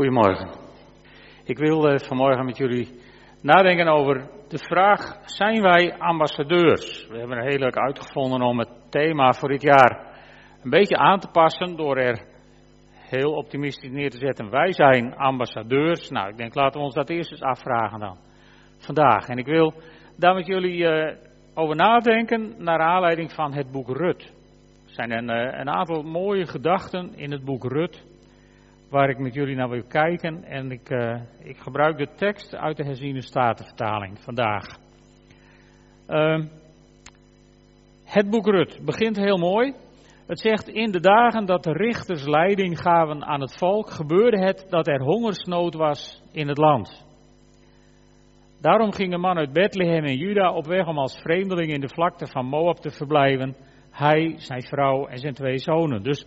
Goedemorgen. Ik wil eh, vanmorgen met jullie nadenken over de vraag: zijn wij ambassadeurs? We hebben er heel leuk uitgevonden om het thema voor dit jaar een beetje aan te passen door er heel optimistisch neer te zetten. Wij zijn ambassadeurs. Nou, ik denk laten we ons dat eerst eens afvragen dan. Vandaag. En ik wil daar met jullie uh, over nadenken naar aanleiding van het boek Rut. Er zijn een, uh, een aantal mooie gedachten in het boek Rut waar ik met jullie naar wil kijken. En ik, uh, ik gebruik de tekst uit de herziene statenvertaling vandaag. Uh, het boek Rut begint heel mooi. Het zegt, in de dagen dat de richters leiding gaven aan het volk, gebeurde het dat er hongersnood was in het land. Daarom ging een man uit Bethlehem in Juda op weg om als vreemdeling in de vlakte van Moab te verblijven. Hij, zijn vrouw en zijn twee zonen. Dus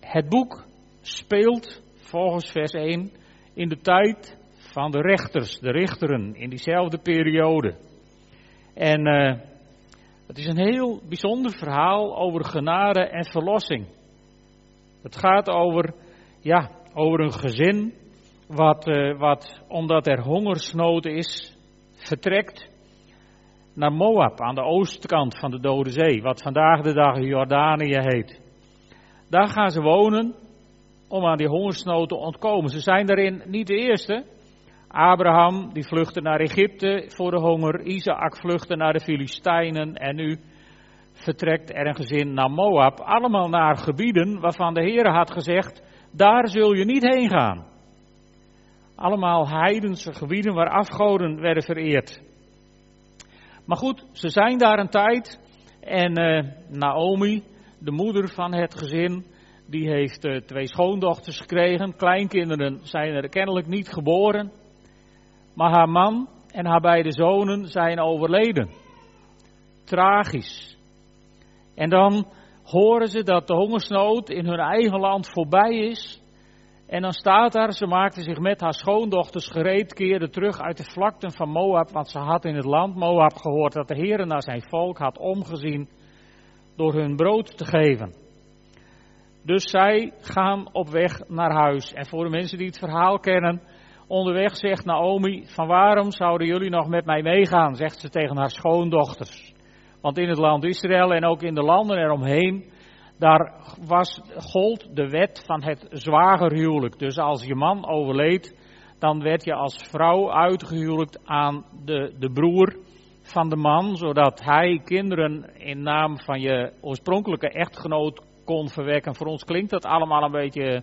het boek speelt volgens vers 1 in de tijd van de rechters, de richteren, in diezelfde periode. En uh, het is een heel bijzonder verhaal over genade en verlossing. Het gaat over, ja, over een gezin wat, uh, wat omdat er hongersnood is, vertrekt naar Moab aan de oostkant van de Dode Zee, wat vandaag de dag Jordanië heet. Daar gaan ze wonen om aan die hongersnood te ontkomen. Ze zijn daarin niet de eerste. Abraham die vluchtte naar Egypte voor de honger, Isaac vluchtte naar de Filistijnen en nu vertrekt er een gezin naar Moab. Allemaal naar gebieden waarvan de Heer had gezegd, daar zul je niet heen gaan. Allemaal heidense gebieden waar afgoden werden vereerd. Maar goed, ze zijn daar een tijd en uh, Naomi, de moeder van het gezin, die heeft uh, twee schoondochters gekregen. Kleinkinderen zijn er kennelijk niet geboren. Maar haar man en haar beide zonen zijn overleden. Tragisch. En dan horen ze dat de hongersnood in hun eigen land voorbij is. En dan staat daar, ze maakte zich met haar schoondochters gereed, keerde terug uit de vlakten van Moab, want ze had in het land Moab gehoord dat de Heer naar zijn volk had omgezien door hun brood te geven. Dus zij gaan op weg naar huis. En voor de mensen die het verhaal kennen, onderweg zegt Naomi: Van waarom zouden jullie nog met mij meegaan? zegt ze tegen haar schoondochters. Want in het land Israël en ook in de landen eromheen, daar was, gold de wet van het zwagerhuwelijk. Dus als je man overleed, dan werd je als vrouw uitgehuwelijkt aan de, de broer van de man, zodat hij kinderen in naam van je oorspronkelijke echtgenoot kon. Voor ons klinkt dat allemaal een beetje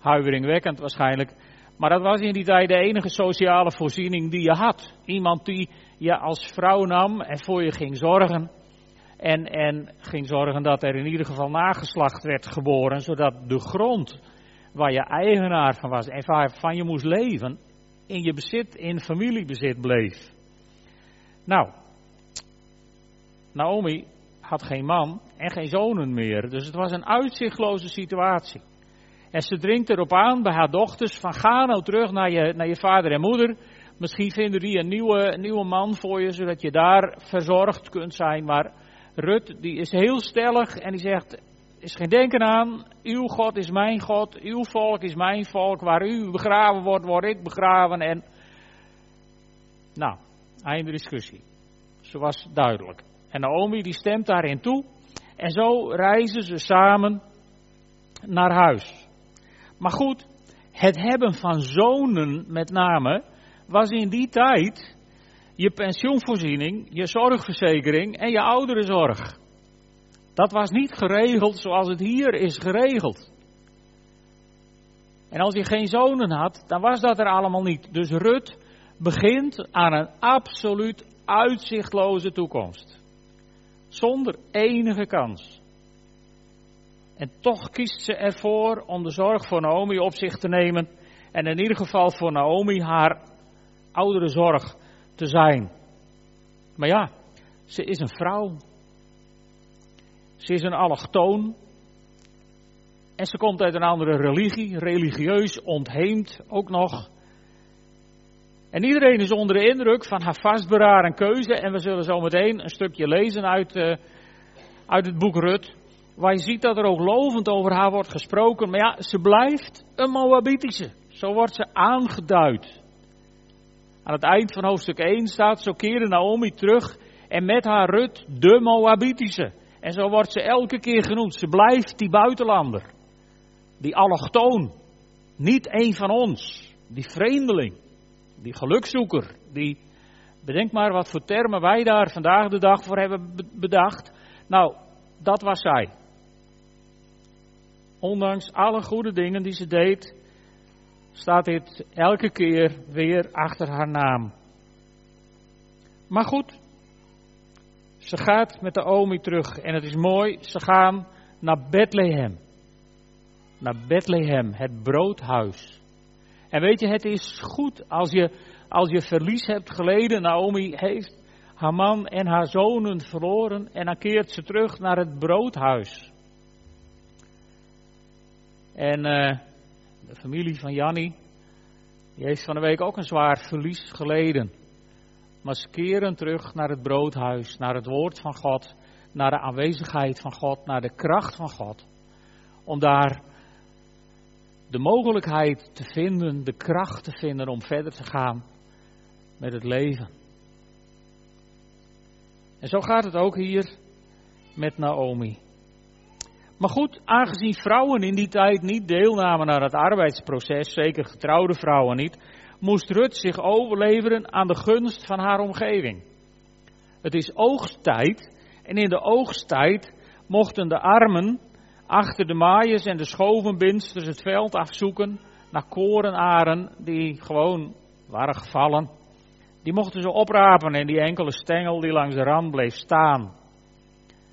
huiveringwekkend waarschijnlijk. Maar dat was in die tijd de enige sociale voorziening die je had. Iemand die je als vrouw nam en voor je ging zorgen. En, en ging zorgen dat er in ieder geval nageslacht werd geboren, zodat de grond waar je eigenaar van was en waarvan je moest leven, in je bezit, in familiebezit bleef. Nou, Naomi had geen man en geen zonen meer. Dus het was een uitzichtloze situatie. En ze dringt erop aan bij haar dochters van ga nou terug naar je, naar je vader en moeder. Misschien vinden die een nieuwe, nieuwe man voor je, zodat je daar verzorgd kunt zijn. Maar Rut, die is heel stellig en die zegt, is geen denken aan. Uw God is mijn God, uw volk is mijn volk. Waar u begraven wordt, word ik begraven. En, nou, einde discussie. Ze was duidelijk. En Naomi die stemt daarin toe. En zo reizen ze samen naar huis. Maar goed, het hebben van zonen met name was in die tijd je pensioenvoorziening, je zorgverzekering en je ouderenzorg. Dat was niet geregeld zoals het hier is geregeld. En als je geen zonen had, dan was dat er allemaal niet. Dus Rut begint aan een absoluut uitzichtloze toekomst. Zonder enige kans. En toch kiest ze ervoor om de zorg voor Naomi op zich te nemen. En in ieder geval voor Naomi haar oudere zorg te zijn. Maar ja, ze is een vrouw. Ze is een allochtoon. En ze komt uit een andere religie, religieus ontheemd ook nog. En iedereen is onder de indruk van haar vastberaden keuze. En we zullen zo meteen een stukje lezen uit, uh, uit het boek Rut. waar je ziet dat er ook lovend over haar wordt gesproken. Maar ja, ze blijft een Moabitische. Zo wordt ze aangeduid. Aan het eind van hoofdstuk 1 staat, zo keerde Naomi terug en met haar Rut de Moabitische. En zo wordt ze elke keer genoemd. Ze blijft die buitenlander. Die allochtoon. Niet een van ons. Die vreemdeling. Die gelukzoeker. Die, bedenk maar wat voor termen wij daar vandaag de dag voor hebben bedacht. Nou, dat was zij. Ondanks alle goede dingen die ze deed, staat dit elke keer weer achter haar naam. Maar goed, ze gaat met de Omi terug en het is mooi, ze gaan naar Bethlehem. Naar Bethlehem, het broodhuis. En weet je, het is goed als je, als je verlies hebt geleden. Naomi heeft haar man en haar zonen verloren en dan keert ze terug naar het broodhuis. En uh, de familie van Janni, heeft van de week ook een zwaar verlies geleden. Maar ze keren terug naar het broodhuis, naar het woord van God, naar de aanwezigheid van God, naar de kracht van God. Om daar de mogelijkheid te vinden, de kracht te vinden om verder te gaan met het leven. En zo gaat het ook hier met Naomi. Maar goed, aangezien vrouwen in die tijd niet deelnamen aan het arbeidsproces, zeker getrouwde vrouwen niet, moest Rut zich overleveren aan de gunst van haar omgeving. Het is oogsttijd en in de oogsttijd mochten de armen achter de maaiers en de schovenbinsters het veld afzoeken naar korenaren die gewoon waren gevallen. Die mochten ze oprapen en die enkele stengel die langs de rand bleef staan.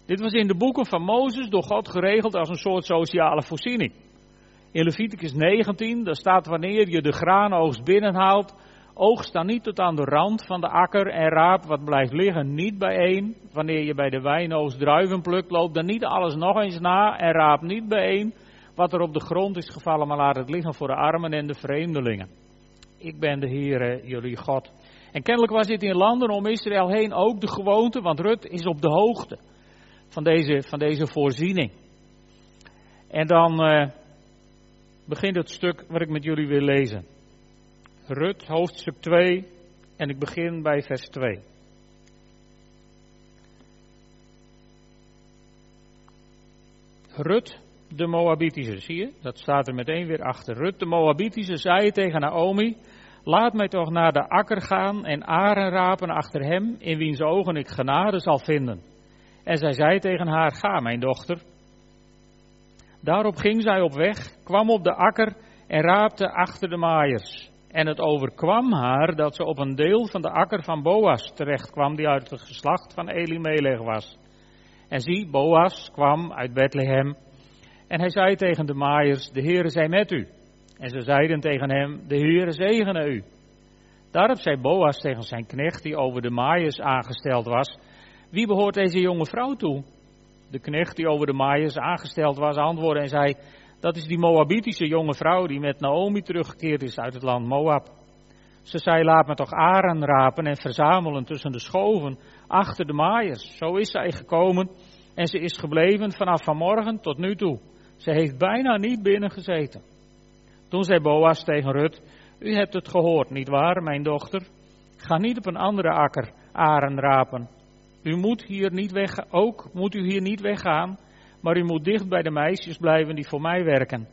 Dit was in de boeken van Mozes door God geregeld als een soort sociale voorziening. In Leviticus 19, daar staat wanneer je de graanoogst binnenhaalt, oogst dan niet tot aan de rand van de akker en raap wat blijft liggen niet bijeen. Wanneer je bij de wijnoogst druiven plukt, loop dan niet alles nog eens na en raap niet bijeen wat er op de grond is gevallen, maar laat het liggen voor de armen en de vreemdelingen. Ik ben de Heere, jullie God. En kennelijk was dit in landen om Israël heen ook de gewoonte, want Rut is op de hoogte van deze, van deze voorziening. En dan uh, begint het stuk wat ik met jullie wil lezen. Rut, hoofdstuk 2, en ik begin bij vers 2. Rut, de Moabitische, zie je? Dat staat er meteen weer achter. Rut, de Moabitische, zei tegen Naomi: Laat mij toch naar de akker gaan en aren rapen achter hem, in wiens ogen ik genade zal vinden. En zij zei tegen haar: Ga, mijn dochter. Daarop ging zij op weg, kwam op de akker en raapte achter de maaiers. En het overkwam haar dat ze op een deel van de akker van Boas terecht kwam, die uit het geslacht van Elimelech was. En zie, Boas kwam uit Bethlehem. En hij zei tegen de maaiers: De Heere zij met u. En ze zeiden tegen hem: De Heere zegene u. Daarop zei Boas tegen zijn knecht, die over de maaiers aangesteld was: Wie behoort deze jonge vrouw toe? De knecht die over de maaiers aangesteld was, antwoordde en zei: Dat is die Moabitische jonge vrouw die met Naomi teruggekeerd is uit het land Moab. Ze zei: Laat me toch aren rapen en verzamelen tussen de schoven achter de maaiers. Zo is zij gekomen en ze is gebleven vanaf vanmorgen tot nu toe. Ze heeft bijna niet binnen gezeten. Toen zei Boas tegen Rut: U hebt het gehoord, niet waar, mijn dochter? Ga niet op een andere akker aren rapen. U moet hier niet weg, ook moet u hier niet weggaan, maar u moet dicht bij de meisjes blijven die voor mij werken.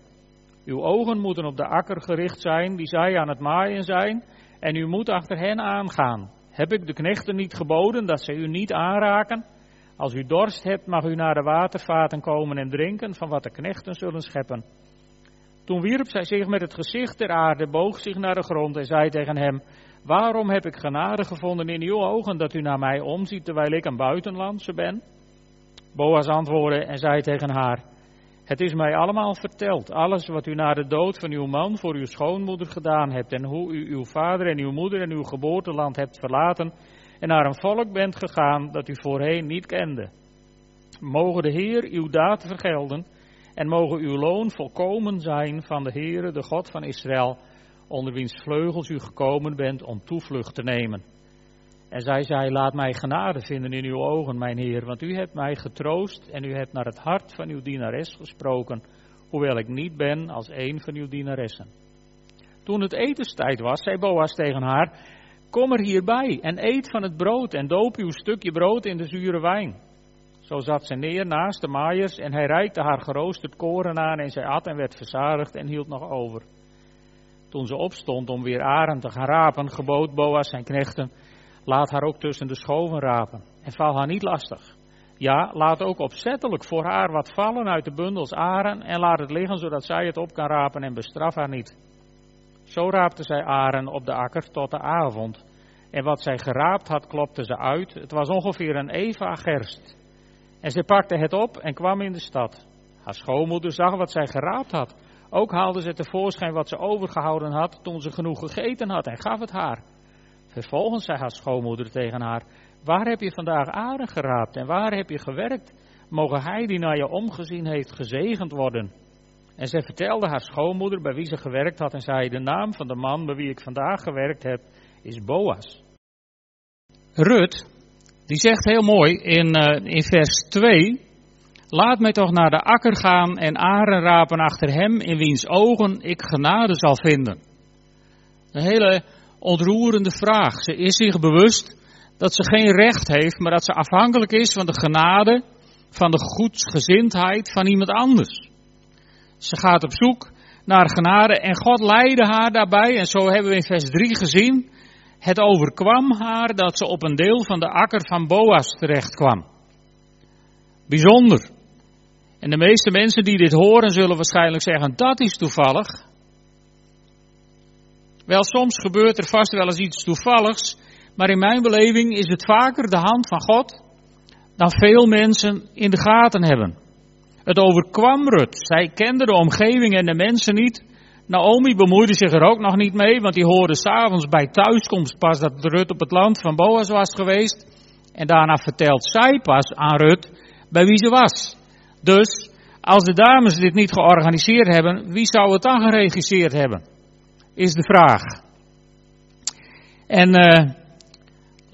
Uw ogen moeten op de akker gericht zijn die zij aan het maaien zijn, en u moet achter hen aangaan. Heb ik de knechten niet geboden dat zij u niet aanraken? Als u dorst hebt, mag u naar de watervaten komen en drinken van wat de knechten zullen scheppen. Toen wierp zij zich met het gezicht ter aarde, boog zich naar de grond en zei tegen hem: Waarom heb ik genade gevonden in uw ogen dat u naar mij omziet terwijl ik een buitenlandse ben? Boas antwoordde en zei tegen haar: Het is mij allemaal verteld, alles wat u na de dood van uw man voor uw schoonmoeder gedaan hebt en hoe u uw vader en uw moeder en uw geboorteland hebt verlaten en naar een volk bent gegaan dat u voorheen niet kende. Mogen de Heer uw daad vergelden en mogen uw loon volkomen zijn van de Heere, de God van Israël, onder wiens vleugels u gekomen bent om toevlucht te nemen. En zij zei, laat mij genade vinden in uw ogen, mijn Heer, want u hebt mij getroost en u hebt naar het hart van uw dienares gesproken, hoewel ik niet ben als een van uw dienaressen. Toen het etenstijd was, zei Boas tegen haar, kom er hierbij en eet van het brood en doop uw stukje brood in de zure wijn. Zo zat ze neer naast de maaiers en hij reikte haar geroosterd koren aan en zij at en werd verzadigd en hield nog over. Toen ze opstond om weer Aren te gaan rapen, gebood Boas zijn knechten, laat haar ook tussen de schoven rapen en val haar niet lastig. Ja, laat ook opzettelijk voor haar wat vallen uit de bundels aren en laat het liggen zodat zij het op kan rapen en bestraf haar niet. Zo raapte zij aren op de akker tot de avond. En wat zij geraapt had, klopte ze uit. Het was ongeveer een eva gerst. En zij pakte het op en kwam in de stad. Haar schoonmoeder zag wat zij geraapt had. Ook haalde ze tevoorschijn wat ze overgehouden had toen ze genoeg gegeten had en gaf het haar. Vervolgens zei haar schoonmoeder tegen haar: Waar heb je vandaag aren geraapt en waar heb je gewerkt? Mogen hij die naar je omgezien heeft gezegend worden? En zij vertelde haar schoonmoeder bij wie ze gewerkt had en zei: De naam van de man bij wie ik vandaag gewerkt heb is Boas. Rut, die zegt heel mooi in, uh, in vers 2: Laat mij toch naar de akker gaan en aren rapen achter hem in wiens ogen ik genade zal vinden. Een hele ontroerende vraag. Ze is zich bewust dat ze geen recht heeft, maar dat ze afhankelijk is van de genade, van de goedsgezindheid van iemand anders. Ze gaat op zoek naar genade en God leidde haar daarbij. En zo hebben we in vers 3 gezien. Het overkwam haar dat ze op een deel van de akker van Boas terecht kwam. Bijzonder. En de meeste mensen die dit horen zullen waarschijnlijk zeggen, dat is toevallig. Wel, soms gebeurt er vast wel eens iets toevalligs, maar in mijn beleving is het vaker de hand van God dan veel mensen in de gaten hebben. Het overkwam Rut. Zij kende de omgeving en de mensen niet. Naomi bemoeide zich er ook nog niet mee, want die hoorde s'avonds bij thuiskomst pas dat Rut op het land van Boas was geweest. En daarna vertelt zij pas aan Rut bij wie ze was. Dus, als de dames dit niet georganiseerd hebben, wie zou het dan geregisseerd hebben? Is de vraag. En uh,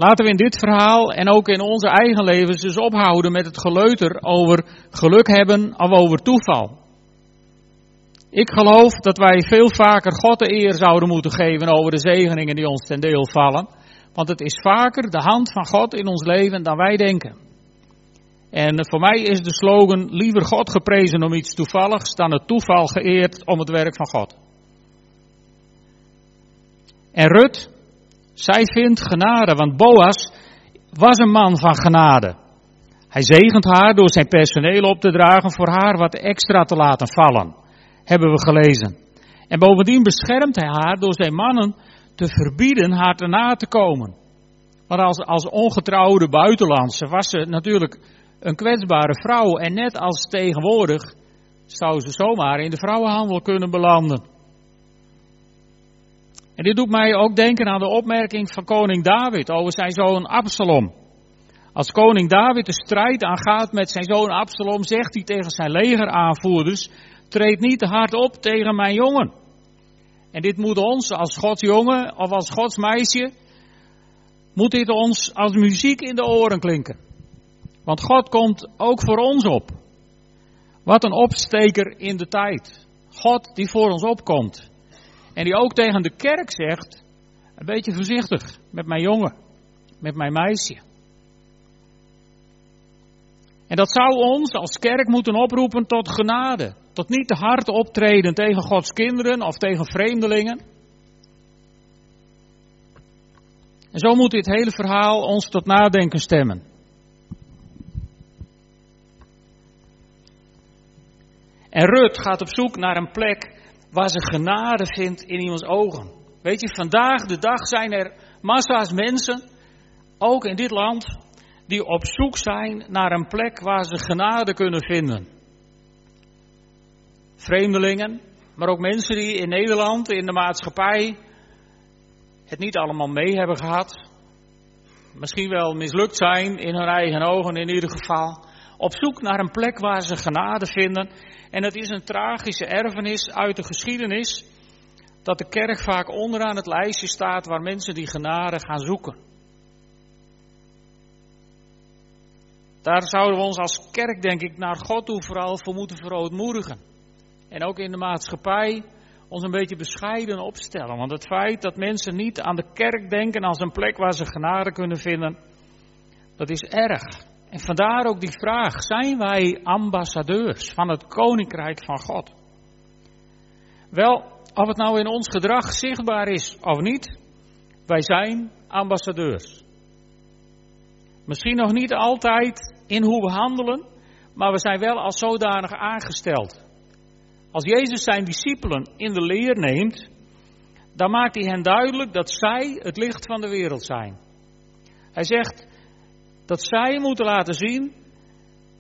Laten we in dit verhaal en ook in onze eigen levens dus ophouden met het geleuter over geluk hebben of over toeval. Ik geloof dat wij veel vaker God de eer zouden moeten geven over de zegeningen die ons ten deel vallen. Want het is vaker de hand van God in ons leven dan wij denken. En voor mij is de slogan liever God geprezen om iets toevalligs dan het toeval geëerd om het werk van God. En Rut, zij vindt genade, want Boas was een man van genade. Hij zegent haar door zijn personeel op te dragen voor haar wat extra te laten vallen, hebben we gelezen. En bovendien beschermt hij haar door zijn mannen te verbieden haar te na te komen. Maar als, als ongetrouwde buitenlandse was ze natuurlijk een kwetsbare vrouw en net als tegenwoordig zou ze zomaar in de vrouwenhandel kunnen belanden. En dit doet mij ook denken aan de opmerking van koning David over zijn zoon Absalom. Als koning David de strijd aangaat met zijn zoon Absalom, zegt hij tegen zijn legeraanvoerders: treed niet te hard op tegen mijn jongen. En dit moet ons als Gods jongen of als Gods meisje, moet dit ons als muziek in de oren klinken. Want God komt ook voor ons op. Wat een opsteker in de tijd. God die voor ons opkomt. En die ook tegen de kerk zegt, een beetje voorzichtig met mijn jongen, met mijn meisje. En dat zou ons als kerk moeten oproepen tot genade. Tot niet te hard optreden tegen Gods kinderen of tegen vreemdelingen. En zo moet dit hele verhaal ons tot nadenken stemmen. En Rut gaat op zoek naar een plek waar ze genade vindt in iemands ogen. Weet je, vandaag de dag zijn er massa's mensen, ook in dit land, die op zoek zijn naar een plek waar ze genade kunnen vinden. Vreemdelingen, maar ook mensen die in Nederland, in de maatschappij, het niet allemaal mee hebben gehad. Misschien wel mislukt zijn in hun eigen ogen in ieder geval. Op zoek naar een plek waar ze genade vinden. En het is een tragische erfenis uit de geschiedenis dat de kerk vaak onderaan het lijstje staat waar mensen die genade gaan zoeken. Daar zouden we ons als kerk, denk ik, naar God toe vooral voor moeten verootmoedigen. En ook in de maatschappij ons een beetje bescheiden opstellen. Want het feit dat mensen niet aan de kerk denken als een plek waar ze genade kunnen vinden, dat is erg. En vandaar ook die vraag: zijn wij ambassadeurs van het koninkrijk van God? Wel, of het nou in ons gedrag zichtbaar is of niet, wij zijn ambassadeurs. Misschien nog niet altijd in hoe we handelen, maar we zijn wel als zodanig aangesteld. Als Jezus zijn discipelen in de leer neemt, dan maakt hij hen duidelijk dat zij het licht van de wereld zijn. Hij zegt dat zij moeten laten zien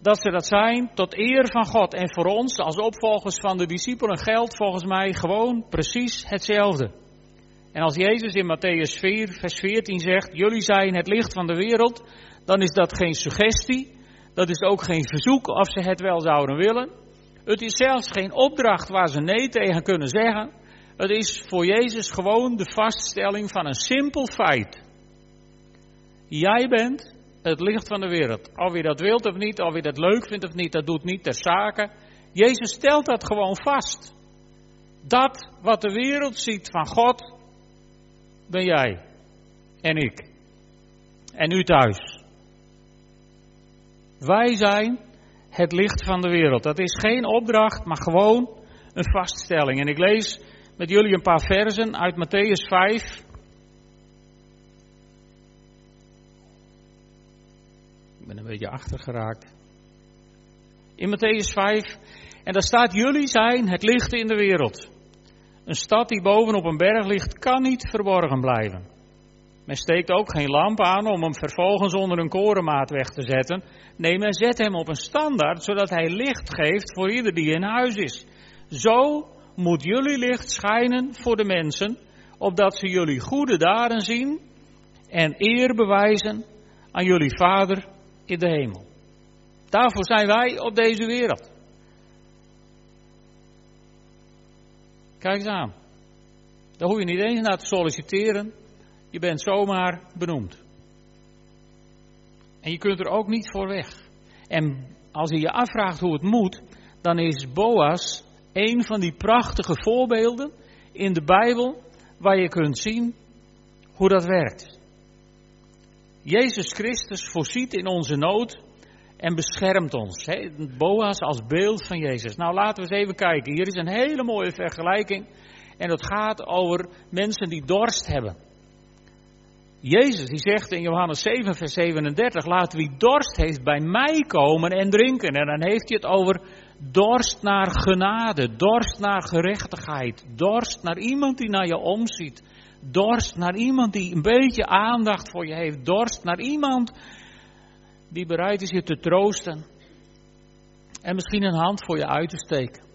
dat ze dat zijn tot eer van God. En voor ons als opvolgers van de discipelen geldt volgens mij gewoon precies hetzelfde. En als Jezus in Matthäus 4, vers 14 zegt, jullie zijn het licht van de wereld, dan is dat geen suggestie, dat is ook geen verzoek of ze het wel zouden willen. Het is zelfs geen opdracht waar ze nee tegen kunnen zeggen. Het is voor Jezus gewoon de vaststelling van een simpel feit. Jij bent het licht van de wereld. Of je dat wilt of niet, of je dat leuk vindt of niet, dat doet niet ter zake. Jezus stelt dat gewoon vast. Dat wat de wereld ziet van God, ben jij en ik. En u thuis. Wij zijn het licht van de wereld. Dat is geen opdracht, maar gewoon een vaststelling. En ik lees met jullie een paar versen uit Matthäus 5. Ben een beetje achtergeraakt. In Matthäus 5. En daar staat: Jullie zijn het licht in de wereld. Een stad die boven op een berg ligt, kan niet verborgen blijven. Men steekt ook geen lamp aan om hem vervolgens onder een korenmaat weg te zetten. Nee, men zet hem op een standaard, zodat hij licht geeft voor ieder die in huis is. Zo moet jullie licht schijnen voor de mensen, opdat ze jullie goede daden zien en eer bewijzen aan jullie Vader in de hemel. Daarvoor zijn wij op deze wereld. Kijk eens aan. Daar hoef je niet eens naar te solliciteren. Je bent zomaar benoemd. En je kunt er ook niet voor weg. En als je je afvraagt hoe het moet, dan is Boas een van die prachtige voorbeelden in de Bijbel waar je kunt zien hoe dat werkt. Jezus Christus voorziet in onze nood en beschermt ons. Boas als beeld van Jezus. Nou laten we eens even kijken. Hier is een hele mooie vergelijking. En dat gaat over mensen die dorst hebben. Jezus die zegt in Johannes 7, vers 37, laat wie dorst heeft bij mij komen en drinken. En dan heeft hij het over dorst naar genade, dorst naar gerechtigheid, dorst naar iemand die naar je omziet, dorst naar iemand die een beetje aandacht voor je heeft, dorst naar iemand die bereid is je te troosten en misschien een hand voor je uit te steken.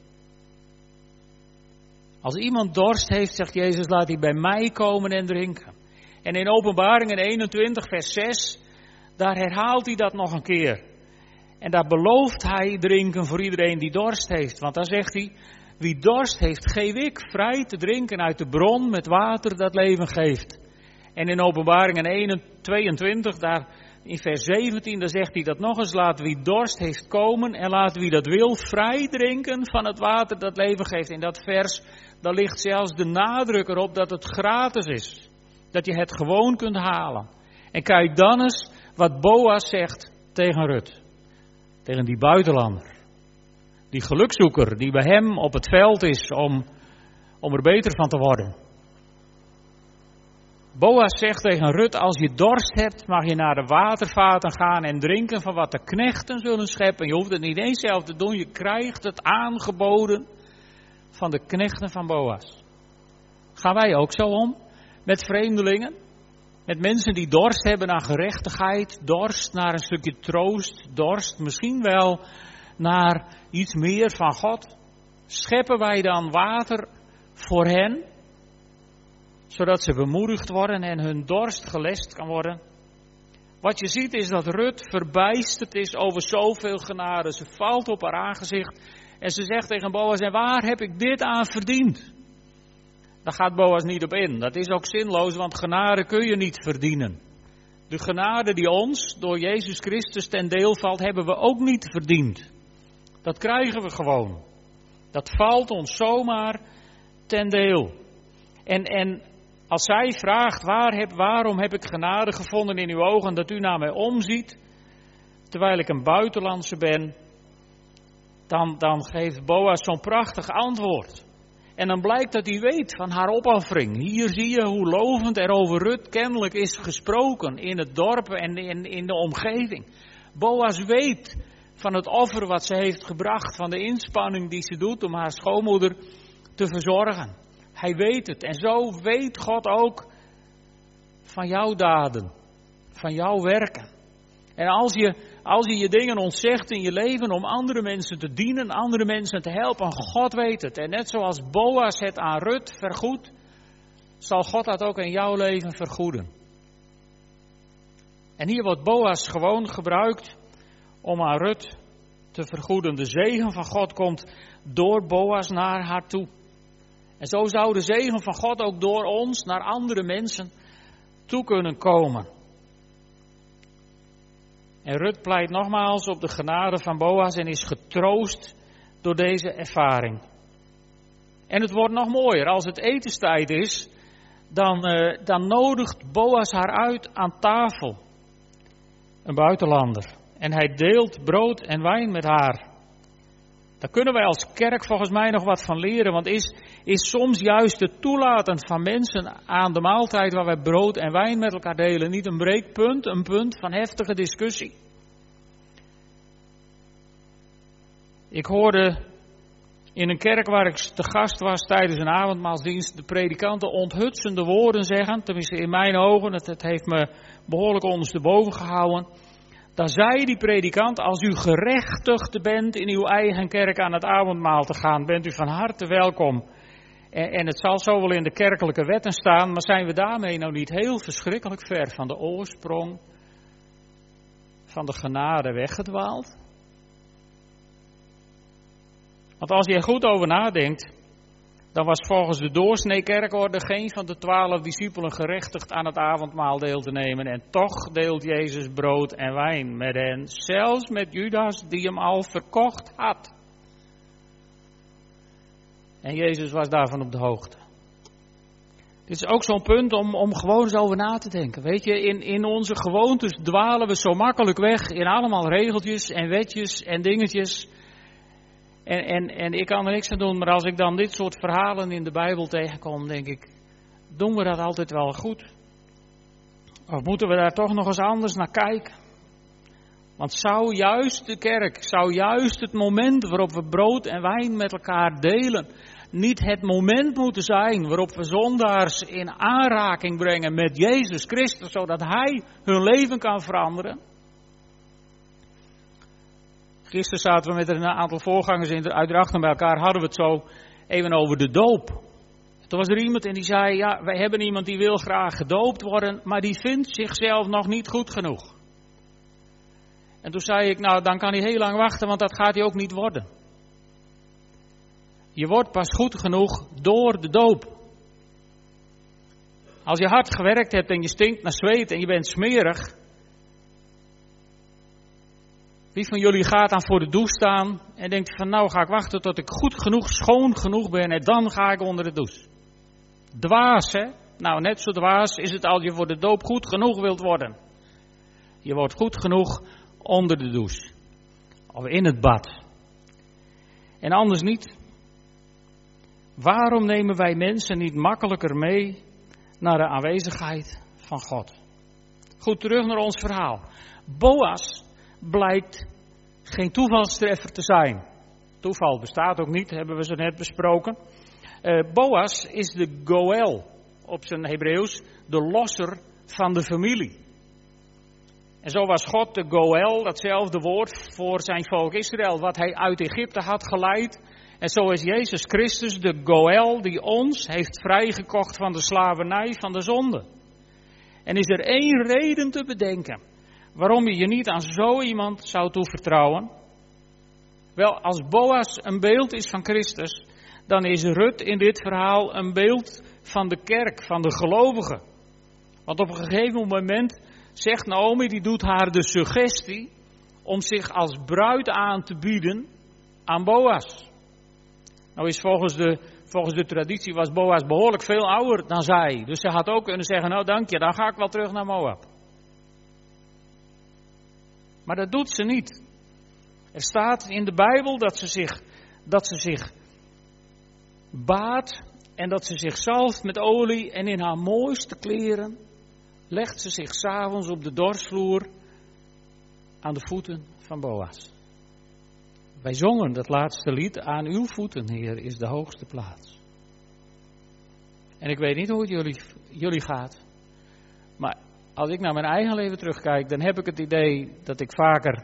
Als iemand dorst heeft, zegt Jezus, laat hij bij mij komen en drinken. En in Openbaringen 21, vers 6, daar herhaalt hij dat nog een keer. En daar belooft hij drinken voor iedereen die dorst heeft. Want dan zegt hij, wie dorst heeft, geef ik vrij te drinken uit de bron met water dat leven geeft. En in Openbaringen 22, daar in vers 17, daar zegt hij dat nog eens, laat wie dorst heeft komen en laat wie dat wil vrij drinken van het water dat leven geeft. In dat vers, ligt zelfs de nadruk erop dat het gratis is. Dat je het gewoon kunt halen. En kijk dan eens wat Boas zegt tegen Rut. Tegen die buitenlander. Die gelukzoeker die bij hem op het veld is om, om er beter van te worden. Boas zegt tegen Rut, als je dorst hebt, mag je naar de watervaten gaan en drinken van wat de knechten zullen scheppen. Je hoeft het niet eens zelf te doen, je krijgt het aangeboden van de knechten van Boas. Gaan wij ook zo om? Met vreemdelingen? Met mensen die dorst hebben naar gerechtigheid, dorst naar een stukje troost, dorst misschien wel naar iets meer van God? Scheppen wij dan water voor hen, zodat ze bemoedigd worden en hun dorst gelest kan worden? Wat je ziet is dat Rut verbijsterd is over zoveel genade. Ze valt op haar aangezicht en ze zegt tegen Boas, en waar heb ik dit aan verdiend? Daar gaat Boas niet op in. Dat is ook zinloos, want genade kun je niet verdienen. De genade die ons door Jezus Christus ten deel valt, hebben we ook niet verdiend. Dat krijgen we gewoon. Dat valt ons zomaar ten deel. En, en als zij vraagt, waar heb, waarom heb ik genade gevonden in uw ogen dat u naar mij omziet, terwijl ik een buitenlandse ben, dan, dan geeft Boas zo'n prachtig antwoord. En dan blijkt dat hij weet van haar opoffering. Hier zie je hoe lovend er over Rut kennelijk is gesproken in het dorp en in, in de omgeving. Boas weet van het offer wat ze heeft gebracht, van de inspanning die ze doet om haar schoonmoeder te verzorgen. Hij weet het. En zo weet God ook van jouw daden, van jouw werken. En als je, als je je dingen ontzegt in je leven om andere mensen te dienen, andere mensen te helpen, God weet het. En net zoals Boas het aan Rut vergoedt, zal God dat ook in jouw leven vergoeden. En hier wordt Boas gewoon gebruikt om aan Rut te vergoeden. De zegen van God komt door Boas naar haar toe. En zo zou de zegen van God ook door ons naar andere mensen toe kunnen komen. En Rut pleit nogmaals op de genade van Boas en is getroost door deze ervaring. En het wordt nog mooier. Als het etenstijd is, dan, uh, dan nodigt Boas haar uit aan tafel. Een buitenlander. En hij deelt brood en wijn met haar. Daar kunnen wij als kerk volgens mij nog wat van leren. Want is, is soms juist het toelaten van mensen aan de maaltijd waar wij brood en wijn met elkaar delen niet een breekpunt, een punt van heftige discussie. Ik hoorde in een kerk waar ik te gast was tijdens een avondmaalsdienst de predikanten onthutsende woorden zeggen, tenminste in mijn ogen, het, het heeft me behoorlijk ondersteboven gehouden. Dan zei die predikant, als u gerechtigd bent in uw eigen kerk aan het avondmaal te gaan, bent u van harte welkom. En, en het zal zo wel in de kerkelijke wetten staan, maar zijn we daarmee nou niet heel verschrikkelijk ver van de oorsprong van de genade weggedwaald? Want als je er goed over nadenkt, dan was volgens de doorsnee kerkorde geen van de twaalf discipelen gerechtigd aan het avondmaal deel te nemen. En toch deelt Jezus brood en wijn met hen, zelfs met Judas die hem al verkocht had. En Jezus was daarvan op de hoogte. Dit is ook zo'n punt om, om gewoon eens over na te denken. Weet je, in, in onze gewoontes dwalen we zo makkelijk weg in allemaal regeltjes en wetjes en dingetjes. En, en, en ik kan er niks aan doen, maar als ik dan dit soort verhalen in de Bijbel tegenkom, denk ik, doen we dat altijd wel goed? Of moeten we daar toch nog eens anders naar kijken? Want zou juist de kerk, zou juist het moment waarop we brood en wijn met elkaar delen, niet het moment moeten zijn waarop we zondaars in aanraking brengen met Jezus Christus, zodat Hij hun leven kan veranderen? Gisteren zaten we met een aantal voorgangers in de, uit bij elkaar, hadden we het zo even over de doop. Toen was er iemand en die zei, ja, wij hebben iemand die wil graag gedoopt worden, maar die vindt zichzelf nog niet goed genoeg. En toen zei ik, nou dan kan hij heel lang wachten, want dat gaat hij ook niet worden. Je wordt pas goed genoeg door de doop. Als je hard gewerkt hebt en je stinkt naar zweet en je bent smerig, wie van jullie gaat dan voor de douche staan en denkt van nou ga ik wachten tot ik goed genoeg, schoon genoeg ben en dan ga ik onder de douche. Dwaas hè? Nou net zo dwaas is het als je voor de doop goed genoeg wilt worden. Je wordt goed genoeg onder de douche. Of in het bad. En anders niet. Waarom nemen wij mensen niet makkelijker mee naar de aanwezigheid van God? Goed, terug naar ons verhaal. Boas blijkt geen toevalstreffer te zijn. Toeval bestaat ook niet, hebben we zo net besproken. Uh, Boas is de Goel, op zijn Hebreeuws, de losser van de familie. En zo was God de Goel, datzelfde woord voor zijn volk Israël, wat hij uit Egypte had geleid. En zo is Jezus Christus de Goel die ons heeft vrijgekocht van de slavernij van de zonde. En is er één reden te bedenken waarom je je niet aan zo iemand zou toevertrouwen? Wel, als Boas een beeld is van Christus, dan is Rut in dit verhaal een beeld van de kerk, van de gelovigen. Want op een gegeven moment zegt Naomi, die doet haar de suggestie om zich als bruid aan te bieden aan Boas. Nou is volgens de, volgens de traditie was Boas behoorlijk veel ouder dan zij. Dus ze had ook kunnen zeggen, nou dank je, dan ga ik wel terug naar Moab. Maar dat doet ze niet. Er staat in de Bijbel dat ze zich, dat ze zich baat en dat ze zich zalft met olie en in haar mooiste kleren legt ze zich s'avonds op de dorsvloer aan de voeten van Boas. Wij zongen dat laatste lied, aan uw voeten, Heer, is de hoogste plaats. En ik weet niet hoe het jullie, jullie gaat, maar als ik naar mijn eigen leven terugkijk, dan heb ik het idee dat ik vaker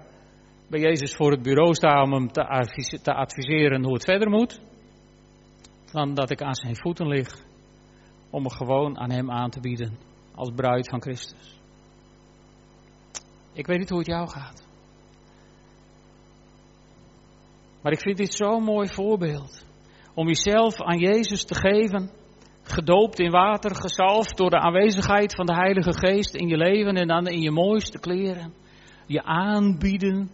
bij Jezus voor het bureau sta om hem te adviseren hoe het verder moet, dan dat ik aan zijn voeten lig om me gewoon aan hem aan te bieden als bruid van Christus. Ik weet niet hoe het jou gaat. Maar ik vind dit zo'n mooi voorbeeld. Om jezelf aan Jezus te geven, gedoopt in water, gezalfd door de aanwezigheid van de Heilige Geest in je leven en dan in je mooiste kleren. Je aanbieden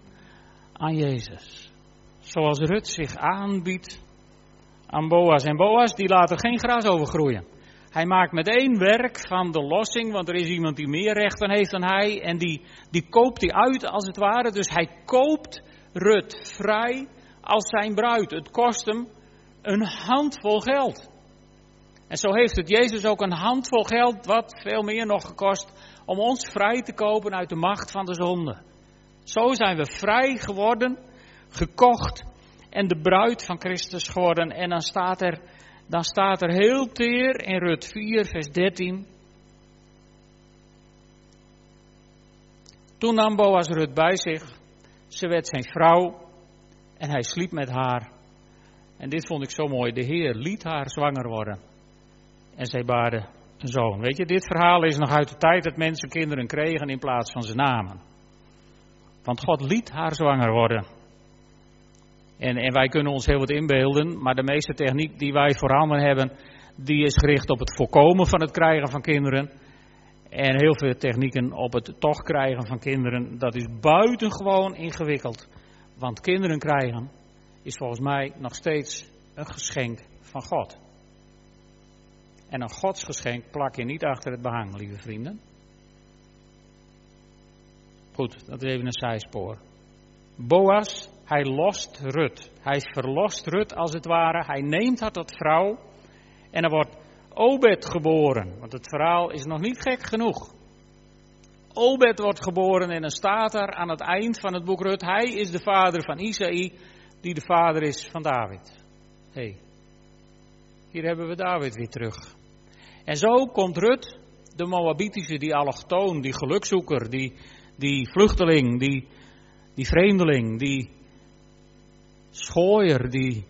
aan Jezus. Zoals Rut zich aanbiedt aan Boas. En Boas die laat er geen gras over groeien. Hij maakt meteen werk van de lossing, want er is iemand die meer rechten heeft dan hij. En die, die koopt hij uit als het ware. Dus hij koopt Rut vrij als zijn bruid. Het kost hem een handvol geld. En zo heeft het Jezus ook een handvol geld, wat veel meer nog gekost, om ons vrij te kopen uit de macht van de zonde. Zo zijn we vrij geworden, gekocht en de bruid van Christus geworden. En dan staat er, dan staat er heel teer in Rut 4, vers 13. Toen nam Boas Rut bij zich. Ze werd zijn vrouw en hij sliep met haar. En dit vond ik zo mooi. De Heer liet haar zwanger worden. En zij baarde een zoon. Weet je, dit verhaal is nog uit de tijd dat mensen kinderen kregen in plaats van ze namen. Want God liet haar zwanger worden. En, en wij kunnen ons heel wat inbeelden, maar de meeste techniek die wij voorhanden hebben, die is gericht op het voorkomen van het krijgen van kinderen. En heel veel technieken op het toch krijgen van kinderen, dat is buitengewoon ingewikkeld. Want kinderen krijgen is volgens mij nog steeds een geschenk van God. En een godsgeschenk plak je niet achter het behang, lieve vrienden. Goed, dat is even een zijspoor. Boas, hij lost Rut. Hij verlost Rut als het ware. Hij neemt haar tot vrouw. En er wordt Obed geboren. Want het verhaal is nog niet gek genoeg. Obed wordt geboren en dan staat er aan het eind van het boek Rut. Hij is de vader van Isaï, die de vader is van David. Hey, hier hebben we David weer terug. En zo komt Rut, de Moabitische, die allochtoon, die gelukzoeker, die, die vluchteling, die, die vreemdeling, die schooier, die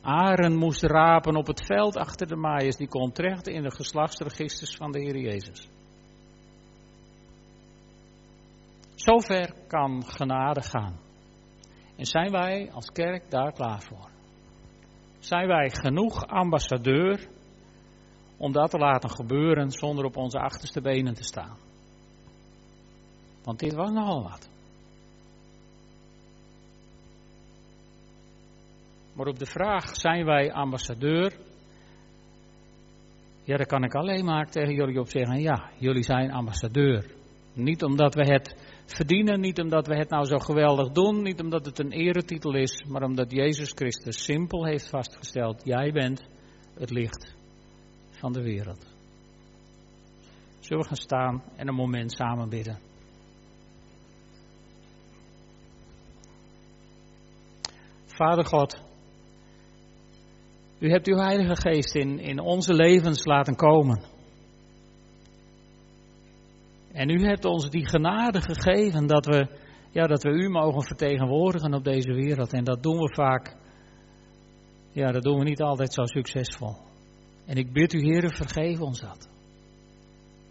aren moest rapen op het veld achter de maaiers, die komt terecht in de geslachtsregisters van de Heer Jezus. Zover kan genade gaan. En zijn wij als kerk daar klaar voor? Zijn wij genoeg ambassadeur om dat te laten gebeuren zonder op onze achterste benen te staan? Want dit was nogal wat. Maar op de vraag: zijn wij ambassadeur? Ja, daar kan ik alleen maar tegen jullie op zeggen: ja, jullie zijn ambassadeur. Niet omdat we het verdienen, niet omdat we het nou zo geweldig doen, niet omdat het een eretitel is, maar omdat Jezus Christus simpel heeft vastgesteld: jij bent het licht van de wereld. Zullen we gaan staan en een moment samen bidden? Vader God, u hebt uw Heilige Geest in, in onze levens laten komen. En u hebt ons die genade gegeven dat we, ja, dat we u mogen vertegenwoordigen op deze wereld. En dat doen we vaak, ja, dat doen we niet altijd zo succesvol. En ik bid u, Heer, vergeef ons dat.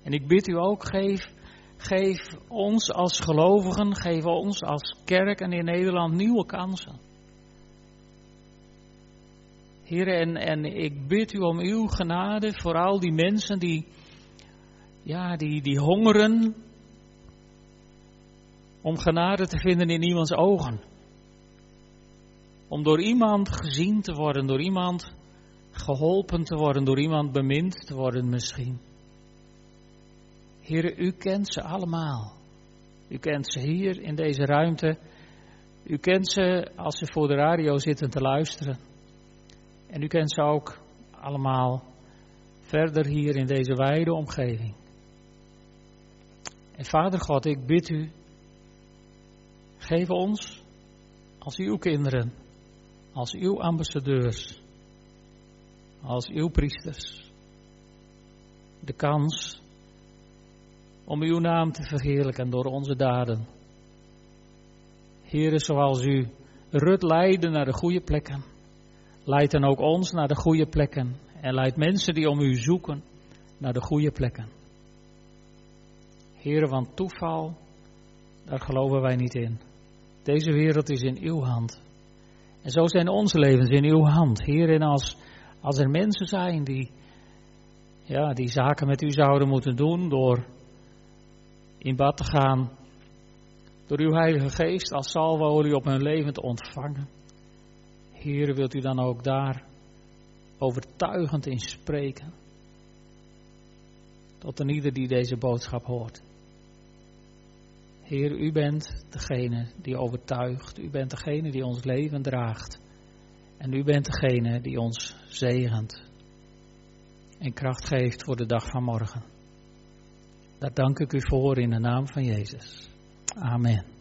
En ik bid u ook, geef, geef ons als gelovigen, geef ons als kerk en in Nederland nieuwe kansen. Heer, en, en ik bid u om uw genade voor al die mensen die, ja, die, die hongeren Om genade te vinden in iemands ogen. Om door iemand gezien te worden, door iemand geholpen te worden, door iemand bemind te worden misschien. Heren, u kent ze allemaal. U kent ze hier in deze ruimte. U kent ze als ze voor de radio zitten te luisteren. En u kent ze ook allemaal verder hier in deze wijde omgeving. En Vader God, ik bid u, geef ons als uw kinderen, als uw ambassadeurs, als uw priesters, de kans om uw naam te verheerlijken door onze daden. Heren, zoals u Rut leidde naar de goede plekken, leid dan ook ons naar de goede plekken en leid mensen die om u zoeken naar de goede plekken. Heren, van toeval, daar geloven wij niet in. Deze wereld is in uw hand. En zo zijn onze levens in uw hand. Heren, als, als er mensen zijn die, ja, die zaken met u zouden moeten doen door in bad te gaan, door uw Heilige Geest als salvolie op hun leven te ontvangen. Heer, wilt u dan ook daar overtuigend in spreken? Tot een ieder die deze boodschap hoort. Heer, u bent degene die overtuigt. U bent degene die ons leven draagt. En u bent degene die ons zegent en kracht geeft voor de dag van morgen. Daar dank ik u voor in de naam van Jezus. Amen.